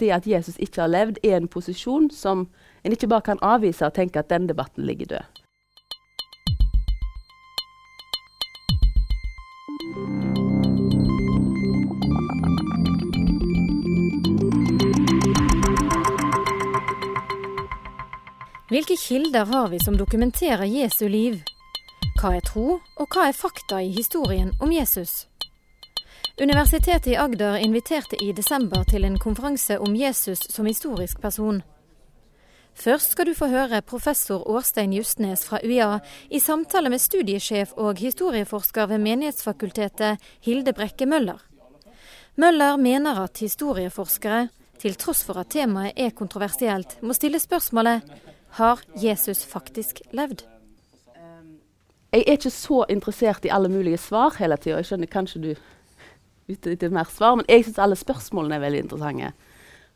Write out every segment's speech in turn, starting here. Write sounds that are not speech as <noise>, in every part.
det at Jesus ikke har levd, er en posisjon som en ikke bare kan avvise og tenke at den debatten ligger død. Hvilke kilder har vi som dokumenterer Jesu liv? Hva er tro, og hva er fakta i historien om Jesus? Universitetet i Agder inviterte i desember til en konferanse om Jesus som historisk person. Først skal du få høre professor Årstein Justnes fra UiA i samtale med studiesjef og historieforsker ved Menighetsfakultetet Hilde Brekke Møller. Møller mener at historieforskere, til tross for at temaet er kontroversielt, må stille spørsmålet har Jesus faktisk levd? Jeg er ikke så interessert i alle mulige svar hele tida. Jeg skjønner kanskje du ute etter mer svar, men jeg syns alle spørsmålene er veldig interessante.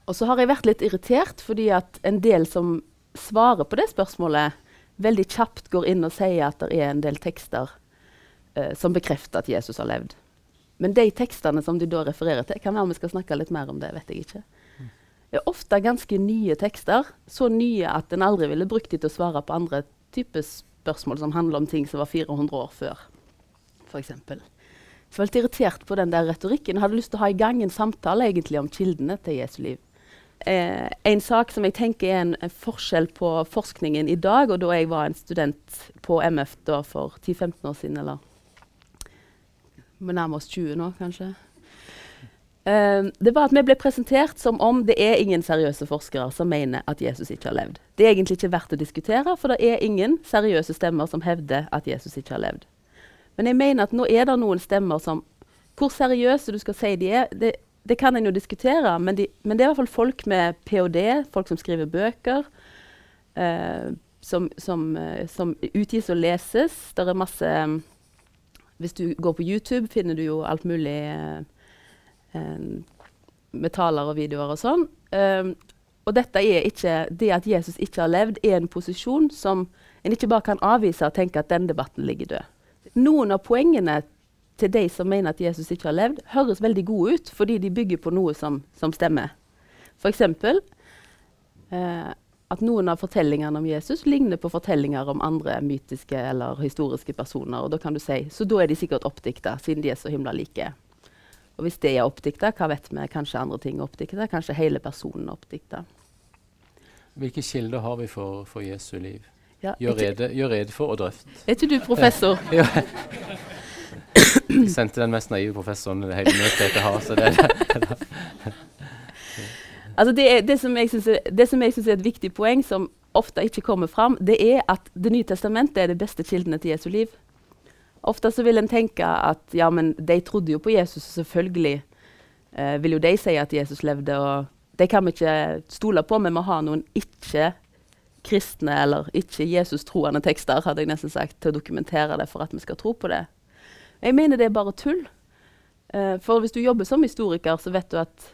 Og så har jeg vært litt irritert fordi at en del som svarer på det spørsmålet, veldig kjapt går inn og sier at det er en del tekster uh, som bekrefter at Jesus har levd. Men de tekstene som de da refererer til, kan være vi skal snakke litt mer om det. vet jeg ikke. Det er ofte ganske nye tekster. Så nye at en aldri ville brukt dem til å svare på andre typer spørsmål som handler om ting som var 400 år før, f.eks. Jeg litt irritert på den der retorikken. Jeg hadde lyst til å ha i gang en samtale egentlig om kildene til Jesu liv. Eh, en sak som jeg tenker er en, en, forskjell på forskningen i dag, og da jeg var en student på MF for 10-15 år siden, eller vi nærmer oss 20 nå, kanskje. Eh, det var at Vi ble presentert som om det er ingen seriøse forskere som mener at Jesus ikke har levd. Det er egentlig ikke verdt å diskutere, for det er ingen seriøse stemmer som hevder at Jesus ikke har levd. Men jeg mener at nå er det noen stemmer som Hvor seriøse du skal si de er, det, det kan en jo diskutere, men, de, men, det er i hvert fall folk med ph.d., folk som skriver bøker, uh, som, som, uh, som, utgis og leses. Det er masse Hvis du går på YouTube, finner du jo alt mulig uh, med taler og videoer og sånn. Um, og dette er ikke, det at Jesus ikke har levd, er en posisjon som en ikke bare kan avvise og tenke at den debatten ligger død noen av poengene til de som mener at Jesus ikke har levd, høres veldig gode ut fordi de bygger på noe som, som stemmer. F.eks. Eh, at noen av fortellingene om Jesus ligner på fortellinger om andre mytiske eller historiske personer. og da kan du si, Så da er de sikkert oppdikta, siden de er så himla like. Og hvis det er oppdikta, hva vet vi? Kanskje andre ting er oppdikta? Kanskje hele personen er oppdikta? Hvilke kilder har vi for, for Jesu liv? Ja, gjør, rede, gjør, rede, for og drøft. Er ikke du professor? <laughs> ja. Jeg sendte den mest naive professoren det hele jeg har. Så det, det, <laughs> altså det, det, som jeg synes er, er et viktig poeng, som ofte ikke kommer fram, det er at Det nye testamentet er det beste kildene til Jesu liv. Ofte så vil en tenke at ja, men de trodde jo på Jesus, og selvfølgelig eh, vil jo de si at Jesus levde. og Det kan vi ikke stole på, men vi har noen ikke kristne eller ikke Jesus-troende tekster hadde jeg nesten sagt, til å dokumentere det for at vi skal tro på det. Jeg mener det er bare tull. Uh, for hvis du jobber som historiker, så vet du at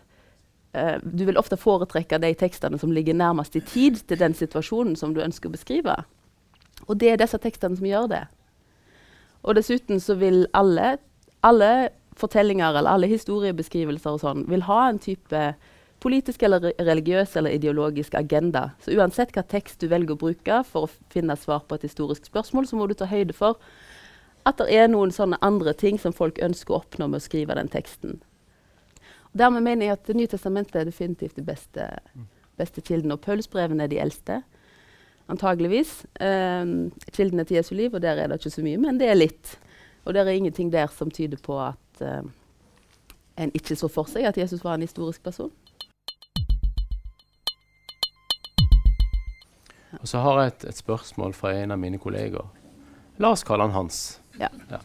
uh, du vil ofte foretrekke de tekstene som ligger nærmest i tid til den situasjonen som du ønsker å beskrive. Og det er disse tekstene som gjør det. Og dessuten så vil alle, alle fortellinger eller alle historiebeskrivelser og sånn vil ha en type politisk eller religiøs eller ideologisk agenda. Så uansett hva tekst du velger å bruke for å finne svar på et historisk spørsmål, så må du ta høyde for at det er noen sånne andre ting som folk ønsker å oppnå med å skrive den teksten. Og dermed mener jeg at Det nye testamentet er definitivt de beste, beste kildene. Og Paulusbrevene er de eldste, antageligvis. Um, kildene til Jesu liv, og der er det ikke så mye, men det er litt. Og det er ingenting der som tyder på at uh, en ikke så for seg at Jesus var en historisk person. Og så har jeg et, et, spørsmål fra en av mine kolleger. La oss kalle han Hans. Ja. Ja.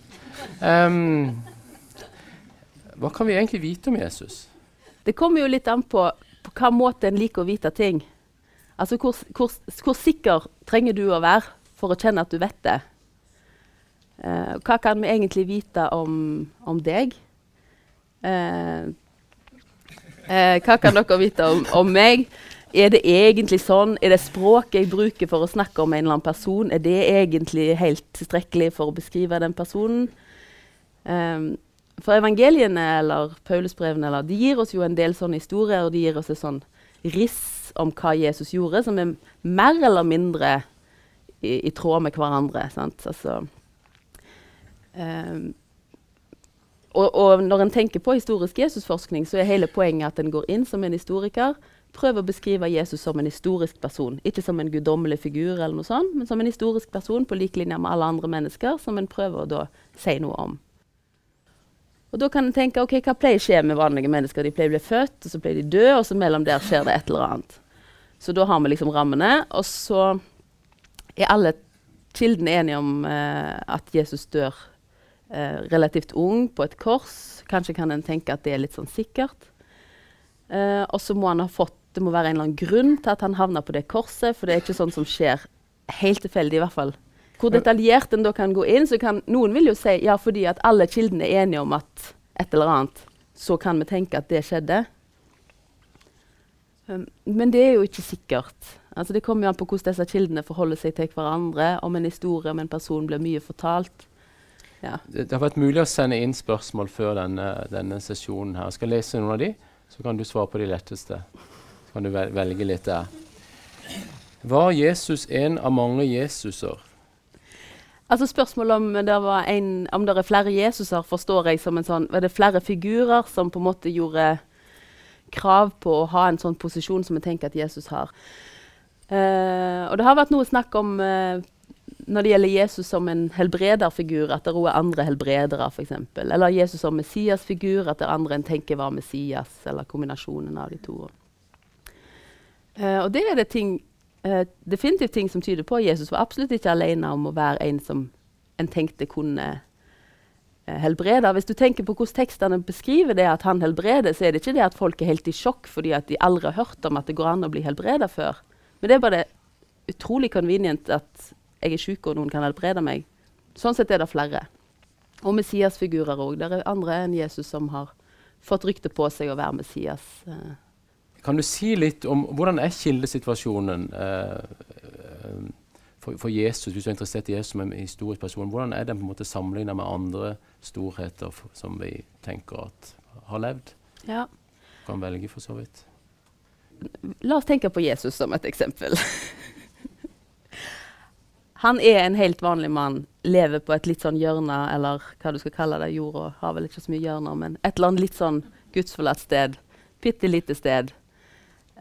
Um, hva kan vi egentlig vite om Jesus? Det kommer jo litt an på på hva måte en liker å vite ting. Altså hvor, hvor, hvor, sikker trenger du å være for å kjenne at du vet det? Uh, hva kan vi egentlig vite om, om deg? Uh, uh, hva kan dere vite om, om meg? Er det egentlig sånn? Er det språket jeg bruker for å snakke om en eller annen person, er det egentlig helt tilstrekkelig for å beskrive den personen? Um, for evangeliene eller Paulusbrevene eller, de gir oss jo en del sånne historier, og de gir oss et sånn riss om hva Jesus gjorde, som er mer eller mindre i, i tråd med hverandre. Altså, um, og, og, når en tenker på historisk Jesusforskning, så er hele poenget at en går inn som en historiker, prøver å beskrive Jesus som en historisk person. Ikke som en guddommelig figur, eller noe sånt, men som en historisk person på lik linje med alle andre mennesker, som en prøver å da si noe om. Og da kan en tenke ok, hva pleier å skje med vanlige mennesker? De pleier å bli født, og så pleier de dø, og så mellom der skjer det et eller annet. Så da har vi liksom rammene. Og så er alle kildene enige om eh, at Jesus dør eh, relativt ung på et kors. Kanskje kan en tenke at det er litt sånn sikkert. Eh, og så må han ha fått det må være en eller annen grunn til at han havna på det korset, for det er ikke sånn som skjer helt tilfeldig, i hvert fall hvor detaljert en da kan gå inn, så kan noen vil jo si ja, fordi at alle kildene er enige om at et eller annet, så kan vi tenke at det skjedde. Um, men det er jo ikke sikkert. Altså, det kommer jo an på hvordan disse kildene forholder seg til hverandre. Om en historie om en person blir mye fortalt. Ja. Det, det, har vært mulig å sende inn spørsmål før denne, denne, sesjonen. her. Jeg skal lese noen av de, så kan du svare på de letteste. Kan du velge litt der. Var Jesus en av mange Jesuser? Altså Spørsmålet om det, en, om det er flere Jesuser, forstår jeg som en sånn Var det flere figurer som på en måte gjorde krav på å ha en sånn posisjon som vi tenker at Jesus har? Uh, og det har vært noe snakk om uh, når det gjelder Jesus som en helbrederfigur, at det er andre helbredere, f.eks. Eller Jesus som Messias-figur, at det er andre en tenker var Messias, eller kombinasjonen av de to. Uh, og det er det ting uh, definitivt ting som tyder på at Jesus var absolutt ikke alene om å være en som en tenkte kunne uh, helbrede. Hvis du tenker på hvordan tekstene beskriver det at han helbreder, så er det ikke det at folk er helt i sjokk fordi at de aldri har hørt om at det går an å bli helbreda før. Men det er bare utrolig convenient at jeg er syk og noen kan helbrede meg. Sånn sett er det flere. Og Messias-figurer òg. Det er andre enn Jesus som har fått rykte på seg å være Messias. Uh, kan du si litt om hvordan er kildesituasjonen eh, for, for, Jesus, hvis du er interessert i Jesus som en historisk person? Hvordan er den på en måte sammenlignet med andre storheter som vi tenker at har levd? Ja. Kan velge, for så vidt. La oss tenke på Jesus som et eksempel. <laughs> Han er en helt vanlig mann, lever på et litt sånn hjørne, eller hva du skal kalle det. Jorda har vel ikke så mye hjørner, men et eller annet litt sånn gudsforlatt sted. Bitte lite sted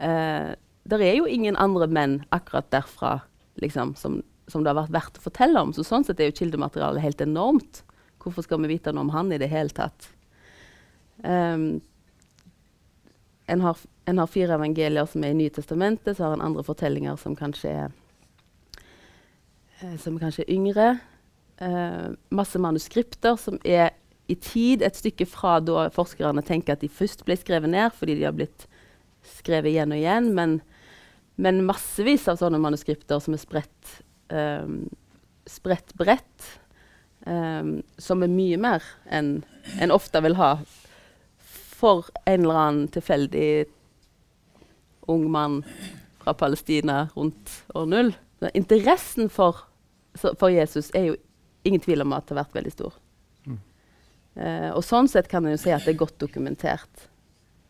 eh, Det er jo ingen andre menn akkurat derfra liksom, som, som, det har vært verdt å fortelle om. Så sånn sett er jo kildematerialet helt enormt. Hvorfor skal vi vite noe om han i det hele tatt? Um, en, har, en, har, fire evangelier som er i Nye testamentet, så har en andre fortellinger som kanskje er, eh, som kanskje er yngre. Uh, masse manuskripter som er i tid et stykke fra da forskerne tenker at de først ble skrevet ned fordi de har blitt skrevet igjen og igjen, men, men massevis av sånne manuskripter som er spredt, um, spredt bredt. Um, som er mye mer enn en ofte vil ha for en eller annen tilfeldig ung mann fra Palestina rundt år null. Interessen for, for, Jesus er jo ingen tvil om at det har vært veldig stor. Mm. Uh, og sånn sett kan en jo si at det er godt dokumentert.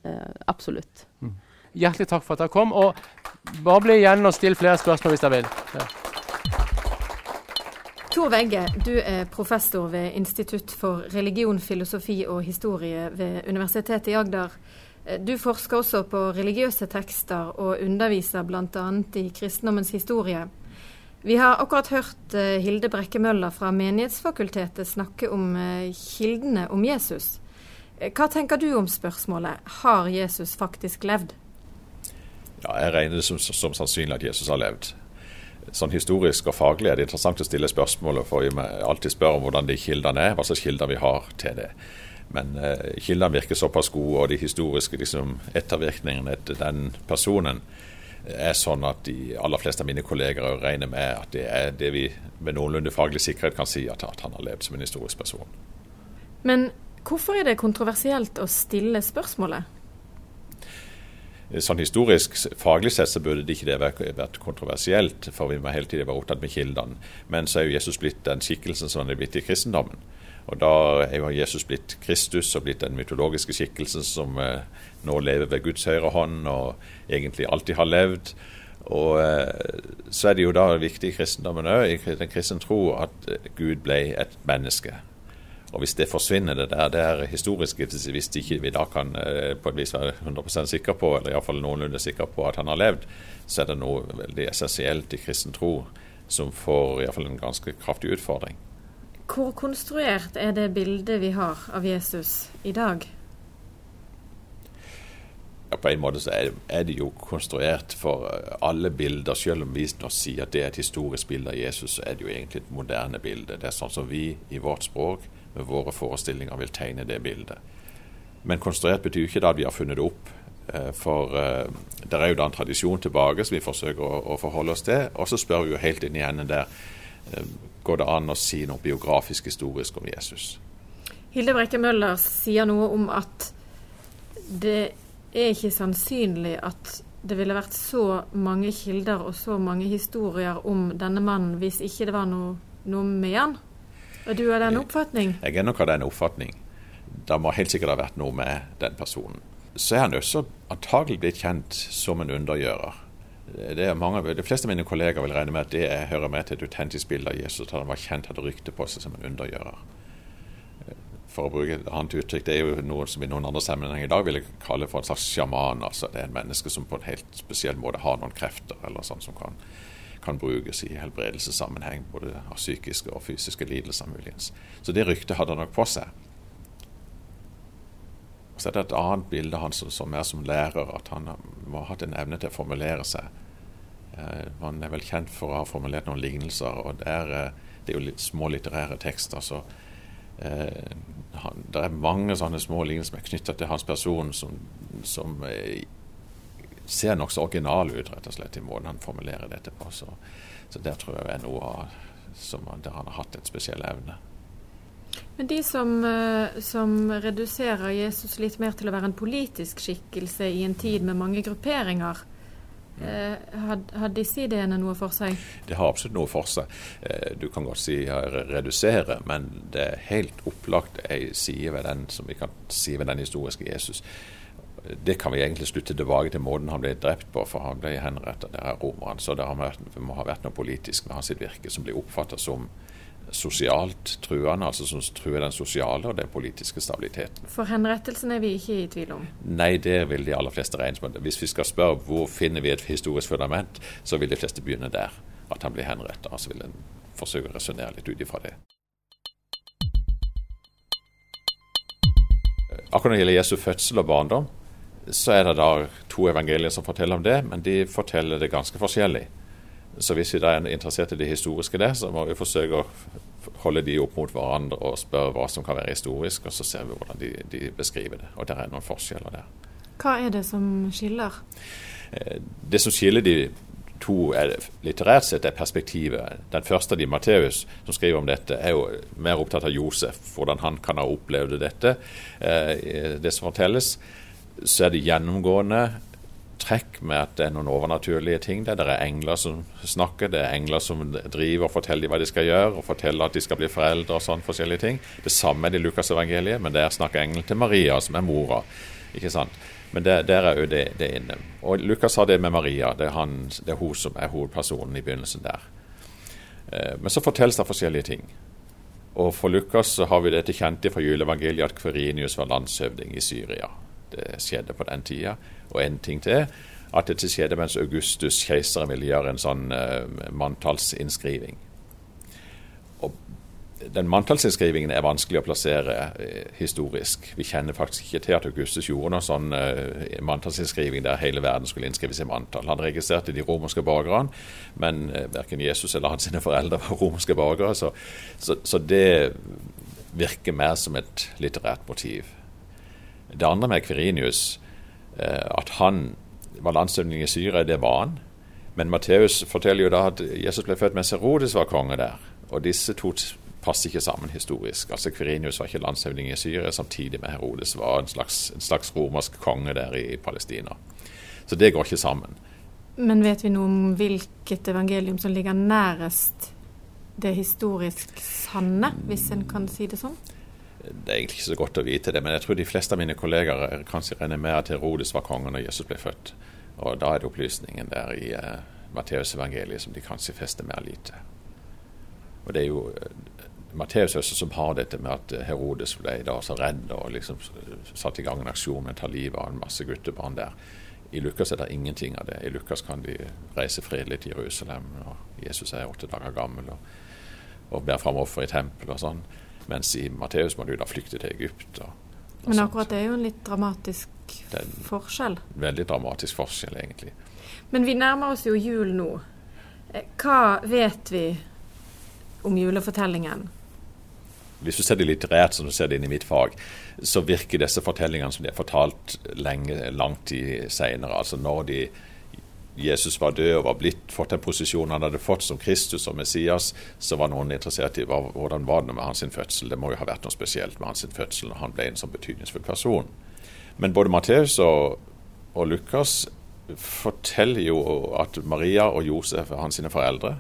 Uh, absolutt. Mm. Hjertelig takk for at dere kom. Og bare bli igjen og still flere spørsmål hvis dere vil. Ja. Tor Vegge, du er professor ved Institutt for religion, filosofi og historie ved Universitetet i Agder. Du forsker også på religiøse tekster og underviser bl.a. i kristendommens historie. Vi har akkurat hørt uh, Hilde Brekke Møller fra Menighetsfakultetet snakke om kildene om Jesus. Hva tenker du om spørsmålet har Jesus faktisk levd? Ja, jeg regner det som, som, sannsynlig at Jesus har levd. Sånn Historisk og faglig er det interessant å stille spørsmålet, for vi alltid spør om hvordan de kildene er, hva slags kilder vi har til det. Men eh, kildene virker såpass gode, og de historiske liksom, ettervirkningene etter den personen er sånn at de aller fleste av mine kolleger regner med at det er det vi med noenlunde faglig sikkerhet kan si, at, at han har levd som en historisk person. Men hvorfor er det kontroversielt å stille spørsmålet? sånn historisk, faglig sett så burde det ikke det vært kontroversielt, for vi må hele tiden være opptatt med kildene. Men så er jo Jesus blitt den skikkelsen som han er blitt i kristendommen. Og da er jo Jesus blitt Kristus og blitt den mytologiske skikkelsen som eh, nå lever ved Guds høyre hånd og egentlig alltid har levd. Og eh, så er det jo da viktig i kristendommen òg, i den kristne tro, at Gud ble et menneske. Og hvis det forsvinner, det der, det er historisk, hvis ikke vi da kan eh, på et vis være 100 sikre på, eller iallfall noenlunde sikre på at han har levd, så er det noe veldig essensielt i kristen tro som får iallfall en ganske kraftig utfordring. Hvor konstruert er det bildet vi har av Jesus i dag? Ja, på en måte så er det jo konstruert for eh, alle bilder. Selv om vi nå sier at det er et historisk bilde av Jesus, så er det jo egentlig et moderne bilde. Det er sånn som vi i vårt språk våre forestillinger vil tegne det bildet. Men konstruert betyr ikke da at vi har funnet det opp. Eh, for uh, det er jo da en tradisjon tilbake som vi forsøker å, å forholde oss til. Og så spør vi jo helt inn i enden der uh, går det an å si noe biografisk historisk om Jesus. Hilde Brekke Møller sier noe om at det er ikke sannsynlig at det ville vært så mange kilder og så mange historier om denne mannen hvis ikke det var noe, noe med han. Er du av den oppfatning? Jeg er nok av den oppfatning. Det må helt sikkert ha vært noe med den personen. Så er han også antagelig blitt kjent som en undergjører er mange, De fleste av mine kolleger vil regne med at det hører med til et autentisk bilde av Jesus, at han var kjent, hadde rykte på seg som en undergjører. For å bruke et annet uttrykk, Det er jo noe som i noen andre sammenhenger i dag ville kalle for en slags sjaman. altså Det er en menneske som på en helt spesiell måte har noen krefter eller sånn som kan, kan brukes i helbredelsessammenheng, både av psykiske og fysiske lidelser muligens. Så det ryktet hadde han nok på seg. Så er det et annet bilde av han som, er som lærer, at han må ha hatt en evne til å formulere seg. Eh, man er vel kjent for å ha formulert noen lignelser, og det er, eh, det er jo litt små litterære tekster. så eh, han, Det er mange sånne små lignelser som er knytta til hans person, som, som ser nokså original ut, rett og slett, i måten han formulerer dette på. Så, så der tror jeg er noe av, som, der han har hatt en spesiell evne. Men de som, eh, som, reduserer Jesus litt mer til å være en politisk skikkelse i en tid med mange grupperinger, mm. har disse ideene noe for seg? Det har absolutt noe for seg. Eh, du kan godt si redusere, men det er helt opplagt ei side ved den som vi kan si ved den historiske Jesus. Det kan vi egentlig slutte tilbake til måten han ble drept på, for han ble henrettet det av romerne. Så det må ha vært noe politisk med hans virke som blir oppfattet som sosialt truende, altså som truer den sosiale og den politiske stabiliteten. For henrettelsen er vi ikke i tvil om? Nei, det vil de aller fleste regne med. Hvis vi skal spørre hvor finner vi et historisk fundament, så vil de fleste begynne der. At han blir henrettet. Så altså vil en forsøke å resonnere litt ut ifra det. Akkurat når det gjelder Jesu fødsel og barndom, så er det da to evangelier som forteller om det, men de forteller det ganske forskjellig. Så hvis vi da er interessert i det historiske der, så må vi forsøke å holde de opp mot hverandre og spørre hva som kan være historisk, og så ser vi hvordan de, de beskriver det. Og det er noen forskjeller der. Hva er det som skiller? Eh, det som skiller de to er litterært sett er perspektivet. Den første av de, Matteus, som skriver om dette, er jo mer opptatt av Josef, hvordan han kan ha opplevd dette. Eh, det som fortelles, så er det gjennomgående trekk med at det er noen overnaturlige ting. Det er engler som snakker, det er engler som driver og forteller hva de skal gjøre, og forteller at de skal bli foreldre og sånn forskjellige ting. Det samme er det i Lukasevangeliet, men der snakker engelen til Maria, som er mora. ikke sant? Men der, der er jo det, det, inne. Og Lukas har det med Maria. Det er, han, det er hun som er hovedpersonen i begynnelsen der. Eh, men så fortelles det forskjellige ting. Og For Lukas så har vi dette kjente fra juleevangeliet at Kverinius var landshøvding i Syria. Det skjedde på den tida. Og en ting til, at dette skjedde mens Augustus, keiseren, ville gjøre en sånn uh, manntallsinnskriving. Og den manntallsinnskrivingen er vanskelig å plassere uh, historisk. Vi kjenner faktisk ikke til at Augustus gjorde noen sånn uh, manntallsinnskriving der hele verden skulle innskrives i manntall. Han registrerte de romerske borgerne, men uh, verken Jesus eller hans <laughs> foreldre var romerske borgere. Så, så, så det virker mer som et litterært motiv. Det andre med Kvirinius Eh, at han var landshøvding i Syria, det var han. Men Matteus forteller jo da at Jesus ble født mens Herodes var konge der. Og disse to passer ikke sammen historisk. Altså Kverinius var ikke landshøvding i Syria, samtidig med Herodes var en slags, en slags romersk konge der i Palestina. Så det går ikke sammen. Men vet vi noe om hvilket evangelium som ligger nærest det historisk sanne, hvis en kan si det sånn? Det er egentlig ikke så godt å vite det, men jeg tror de fleste av mine kollegaer kanskje regner med at Herodes var kongen når Jesus ble født. Og da er det opplysningen der i uh, Matteusevangeliet som de kanskje fester mer lite. Og det er jo uh, Matteus også som har dette med at Herodes ble da så redd og liksom satte i gang en aksjon med å ta livet av en masse guttebarn der. I Lukas er det ingenting av det. I Lukas kan de reise fredelig til Jerusalem. og Jesus er åtte dager gammel og, og bærer fram offer i tempelet og sånn. Mens i Matteus må du da flykte til Egypt. Og, og Men akkurat det er jo en litt dramatisk en forskjell? Veldig dramatisk forskjell, egentlig. Men vi nærmer oss jo jul nå. Eh, hva vet vi om julefortellingen? Hvis du ser det litterært, som du ser det inn i mitt fag, så virker disse fortellingene som de er fortalt lenge, lang tid seinere. Altså når de, Jesus var død og var blitt, fått den posisjonen han hadde fått som Kristus og Messias, så var noen interessert i hvordan var det med hans fødsel. Det må jo ha vært noe spesielt med hans fødsel når han ble en sånn betydningsfull person. Men både Matteus og, og Lukas forteller jo at Maria og Josef er hans foreldre.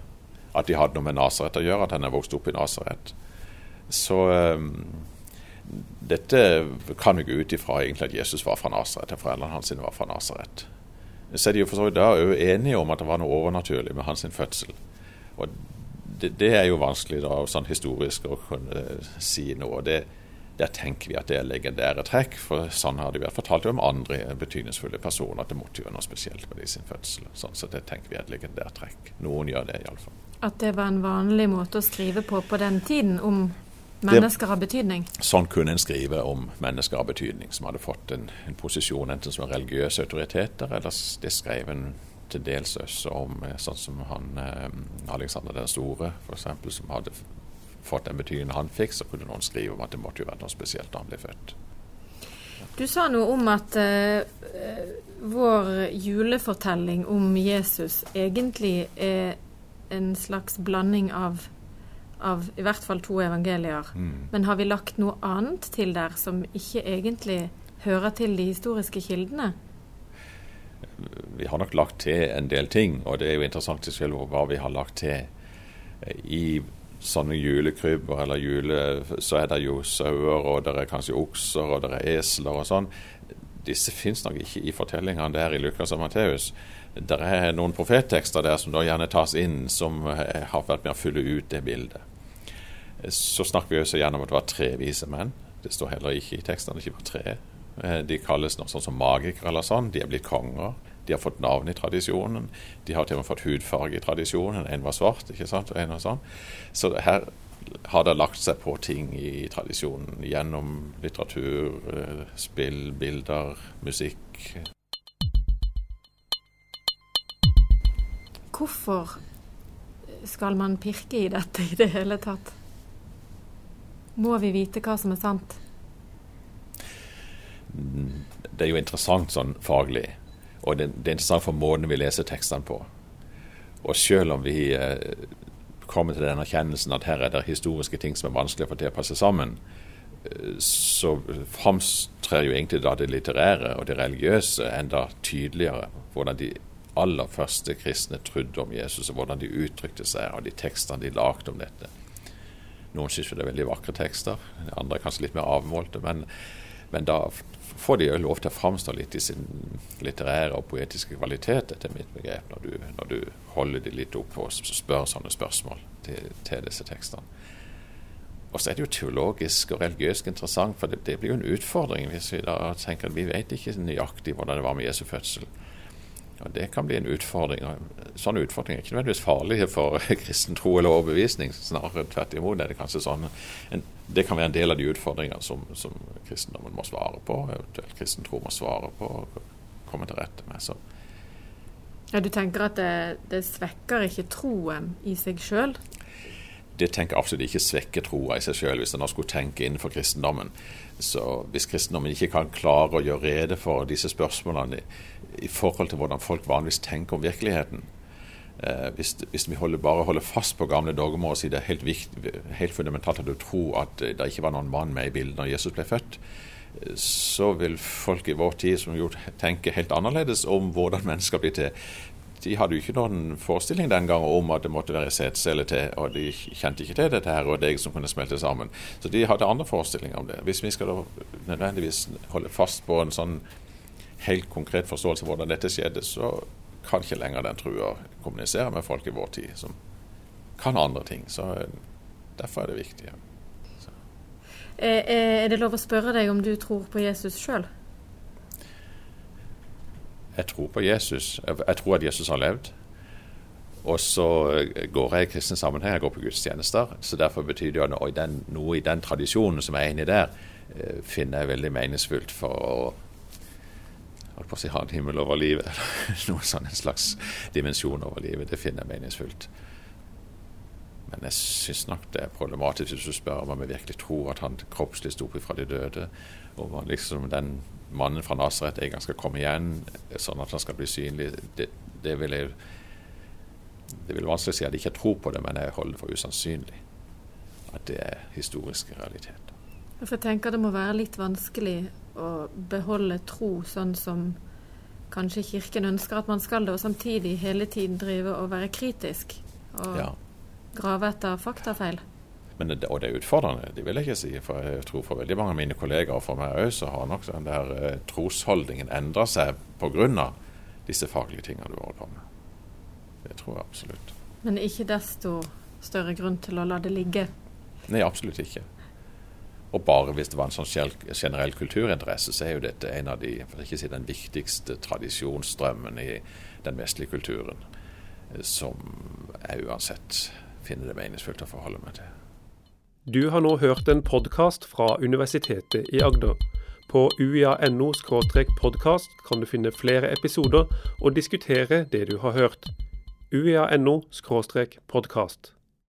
At de hadde noe med Nasaret å gjøre, at han er vokst opp i Nasaret. Så um, dette kan vi gå ut ifra egentlig at Jesus var fra Nasaret. Foreldrene hans var fra Nasaret. Så er de jo for så vidt da enige om at det var noe overnaturlig med hans fødsel. Og det, det, er jo vanskelig da, sånn historisk å kunne si noe. Det, der tenker vi at det er legendære trekk, for sånn har det vært fortalt om andre betydningsfulle personer. At det måtte gjøre noe spesielt med de sin fødsel. Sånn, så det tenker vi er et legendært trekk. Noen gjør det iallfall. At det var en vanlig måte å skrive på på den tiden om Mennesker har betydning? Sånn kunne en skrive om mennesker av betydning, som hadde fått en, en posisjon enten som religiøse autoriteter, eller det skrev en til dels også om eh, sånn som han eh, Alexander den store, f.eks., som hadde fått den betydningen han fikk, så kunne noen skrive om at det måtte jo være noe spesielt da han ble født. Du sa noe om at eh, vår julefortelling om Jesus egentlig er en slags blanding av av i hvert fall to evangelier. Mm. Men har vi lagt noe annet til der som ikke egentlig hører til de historiske kildene? Vi har nok lagt til en del ting, og det er jo interessant i selv hva vi har lagt til. I sånne julekrybber eller jule, så er det jo sauer, og det er kanskje okser, og det er esler og sånn. Disse fins nok ikke i fortellingene der i Lukas og Matteus. Det er noen profettekster der som da gjerne tas inn, som har vært med å fylle ut det bildet. Så snakker vi også gjerne om at det var tre vise menn. Det står heller ikke i tekstene at det ikke var tre. Eh, de kalles noe sånn som magikere eller sånn. De er blitt konger. De har fått navn i tradisjonen. De har til og med fått hudfarge i tradisjonen. En var svart, ikke sant, og en var sånn. Så her har det lagt seg på ting i tradisjonen gjennom litteratur, eh, spill, bilder, musikk. Hvorfor skal man pirke i dette i det hele tatt? Må vi vite hva som er sant? Det er jo interessant sånn faglig, og det, det er interessant for måten vi leser tekstene på. Og selv om vi eh, kommer til den erkjennelsen at her er det historiske ting som er vanskelig å få til å passe sammen, eh, så framstrer jo egentlig da det litterære og det religiøse enda tydeligere. Hvordan de aller første kristne trodde om Jesus, og hvordan de uttrykte seg, og de tekstene de lagde om dette. Noen syns det er veldig vakre tekster, andre er kanskje litt mer avmålte. Men, men da får de jo lov til å framstå litt i sin litterære og poetiske kvalitet, etter mitt begrep, når du, når du holder de litt opp og spør sånne spørsmål til, til disse tekstene. Og så er det jo teologisk og religiøst interessant, for det, det blir jo en utfordring hvis vi da tenker at vi vet ikke nøyaktig hvordan det var med Jesu fødsel. Og Det kan bli en utfordring. Sånne utfordringer er ikke nødvendigvis farlige for <laughs> kristen tro eller overbevisning. Snarere tvert imot. Er det, kanskje sånn, det kan være en del av de utfordringene som, som, kristendommen må svare på, eventuelt kristen tro må svare på og komme til rette med. Så. Ja, Du tenker at det, det svekker ikke troen i seg sjøl? Det tenker jeg absolutt ikke svekker troa i seg sjøl, hvis en skulle tenke innenfor kristendommen. Så Hvis kristendommen ikke kan klare å gjøre rede for disse spørsmålene i forhold til hvordan folk vanligvis tenker om virkeligheten. Eh, hvis, hvis, vi holder, bare holder fast på gamle dogmer og sier det er helt, viktig, helt fundamentalt at du tror at det ikke var noen mann med i bildet når Jesus ble født, eh, så vil folk i vår tid som gjort, tenke helt annerledes om hvordan mennesker blir til. De hadde jo ikke noen forestilling den gangen om at det måtte være setcelle til, og de kjente ikke til dette her og deg som kunne smelte sammen. Så de hadde andre forestillinger om det. Hvis vi skal da nødvendigvis holde fast på en sånn helt konkret forståelse av hvordan dette skjedde, så kan ikke lenger den trua kommunisere med folk i vår tid som kan andre ting. Så derfor er det viktig. Så. Er det lov å spørre deg om du tror på Jesus sjøl? Jeg tror på Jesus. Jeg tror at Jesus har levd. Og så går jeg i kristen sammenheng, jeg går på gudstjenester. Så derfor betyr det at den, noe i den tradisjonen som jeg er inni der, eh, finner jeg veldig meningsfullt for å på å si, ha en himmel over livet. Eller <laughs> noe sånn en slags dimensjon over livet. Det finner jeg meningsfullt. Men jeg syns nok det er problematisk hvis du spør om vi virkelig tror at han kroppslig sto opp fra de døde. Om han liksom den mannen fra Nasaret en gang skal komme igjen, sånn at han skal bli synlig. Det, det vil jeg det vil vanskelig si at jeg ikke tror på det, men jeg holder det for usannsynlig at det er historiske realiteter. For jeg tenker det må være litt vanskelig å beholde tro sånn som kanskje Kirken ønsker at man skal det, og samtidig hele tiden drive og være kritisk. Og ja grave etter faktafeil? Men det, og det er utfordrende, det vil jeg ikke si. For jeg tror for veldig mange av mine kollegaer og for meg òg, så har nok den der eh, trosholdningen endra seg pga. disse faglige tingene du holder på med. Det tror jeg absolutt. Men ikke desto større grunn til å la det ligge? Nei, absolutt ikke. Og bare hvis det var en sånn generell kulturinteresse, så er jo dette en av de, for ikke si den viktigste tradisjonsstrømmen i den vestlige kulturen, eh, som er uansett finner det meningsfullt å forholde meg til. Du har nå hørt en podkast fra Universitetet i Agder. På uia.no podkast kan du finne flere episoder og diskutere det du har hørt. uia.no podkast.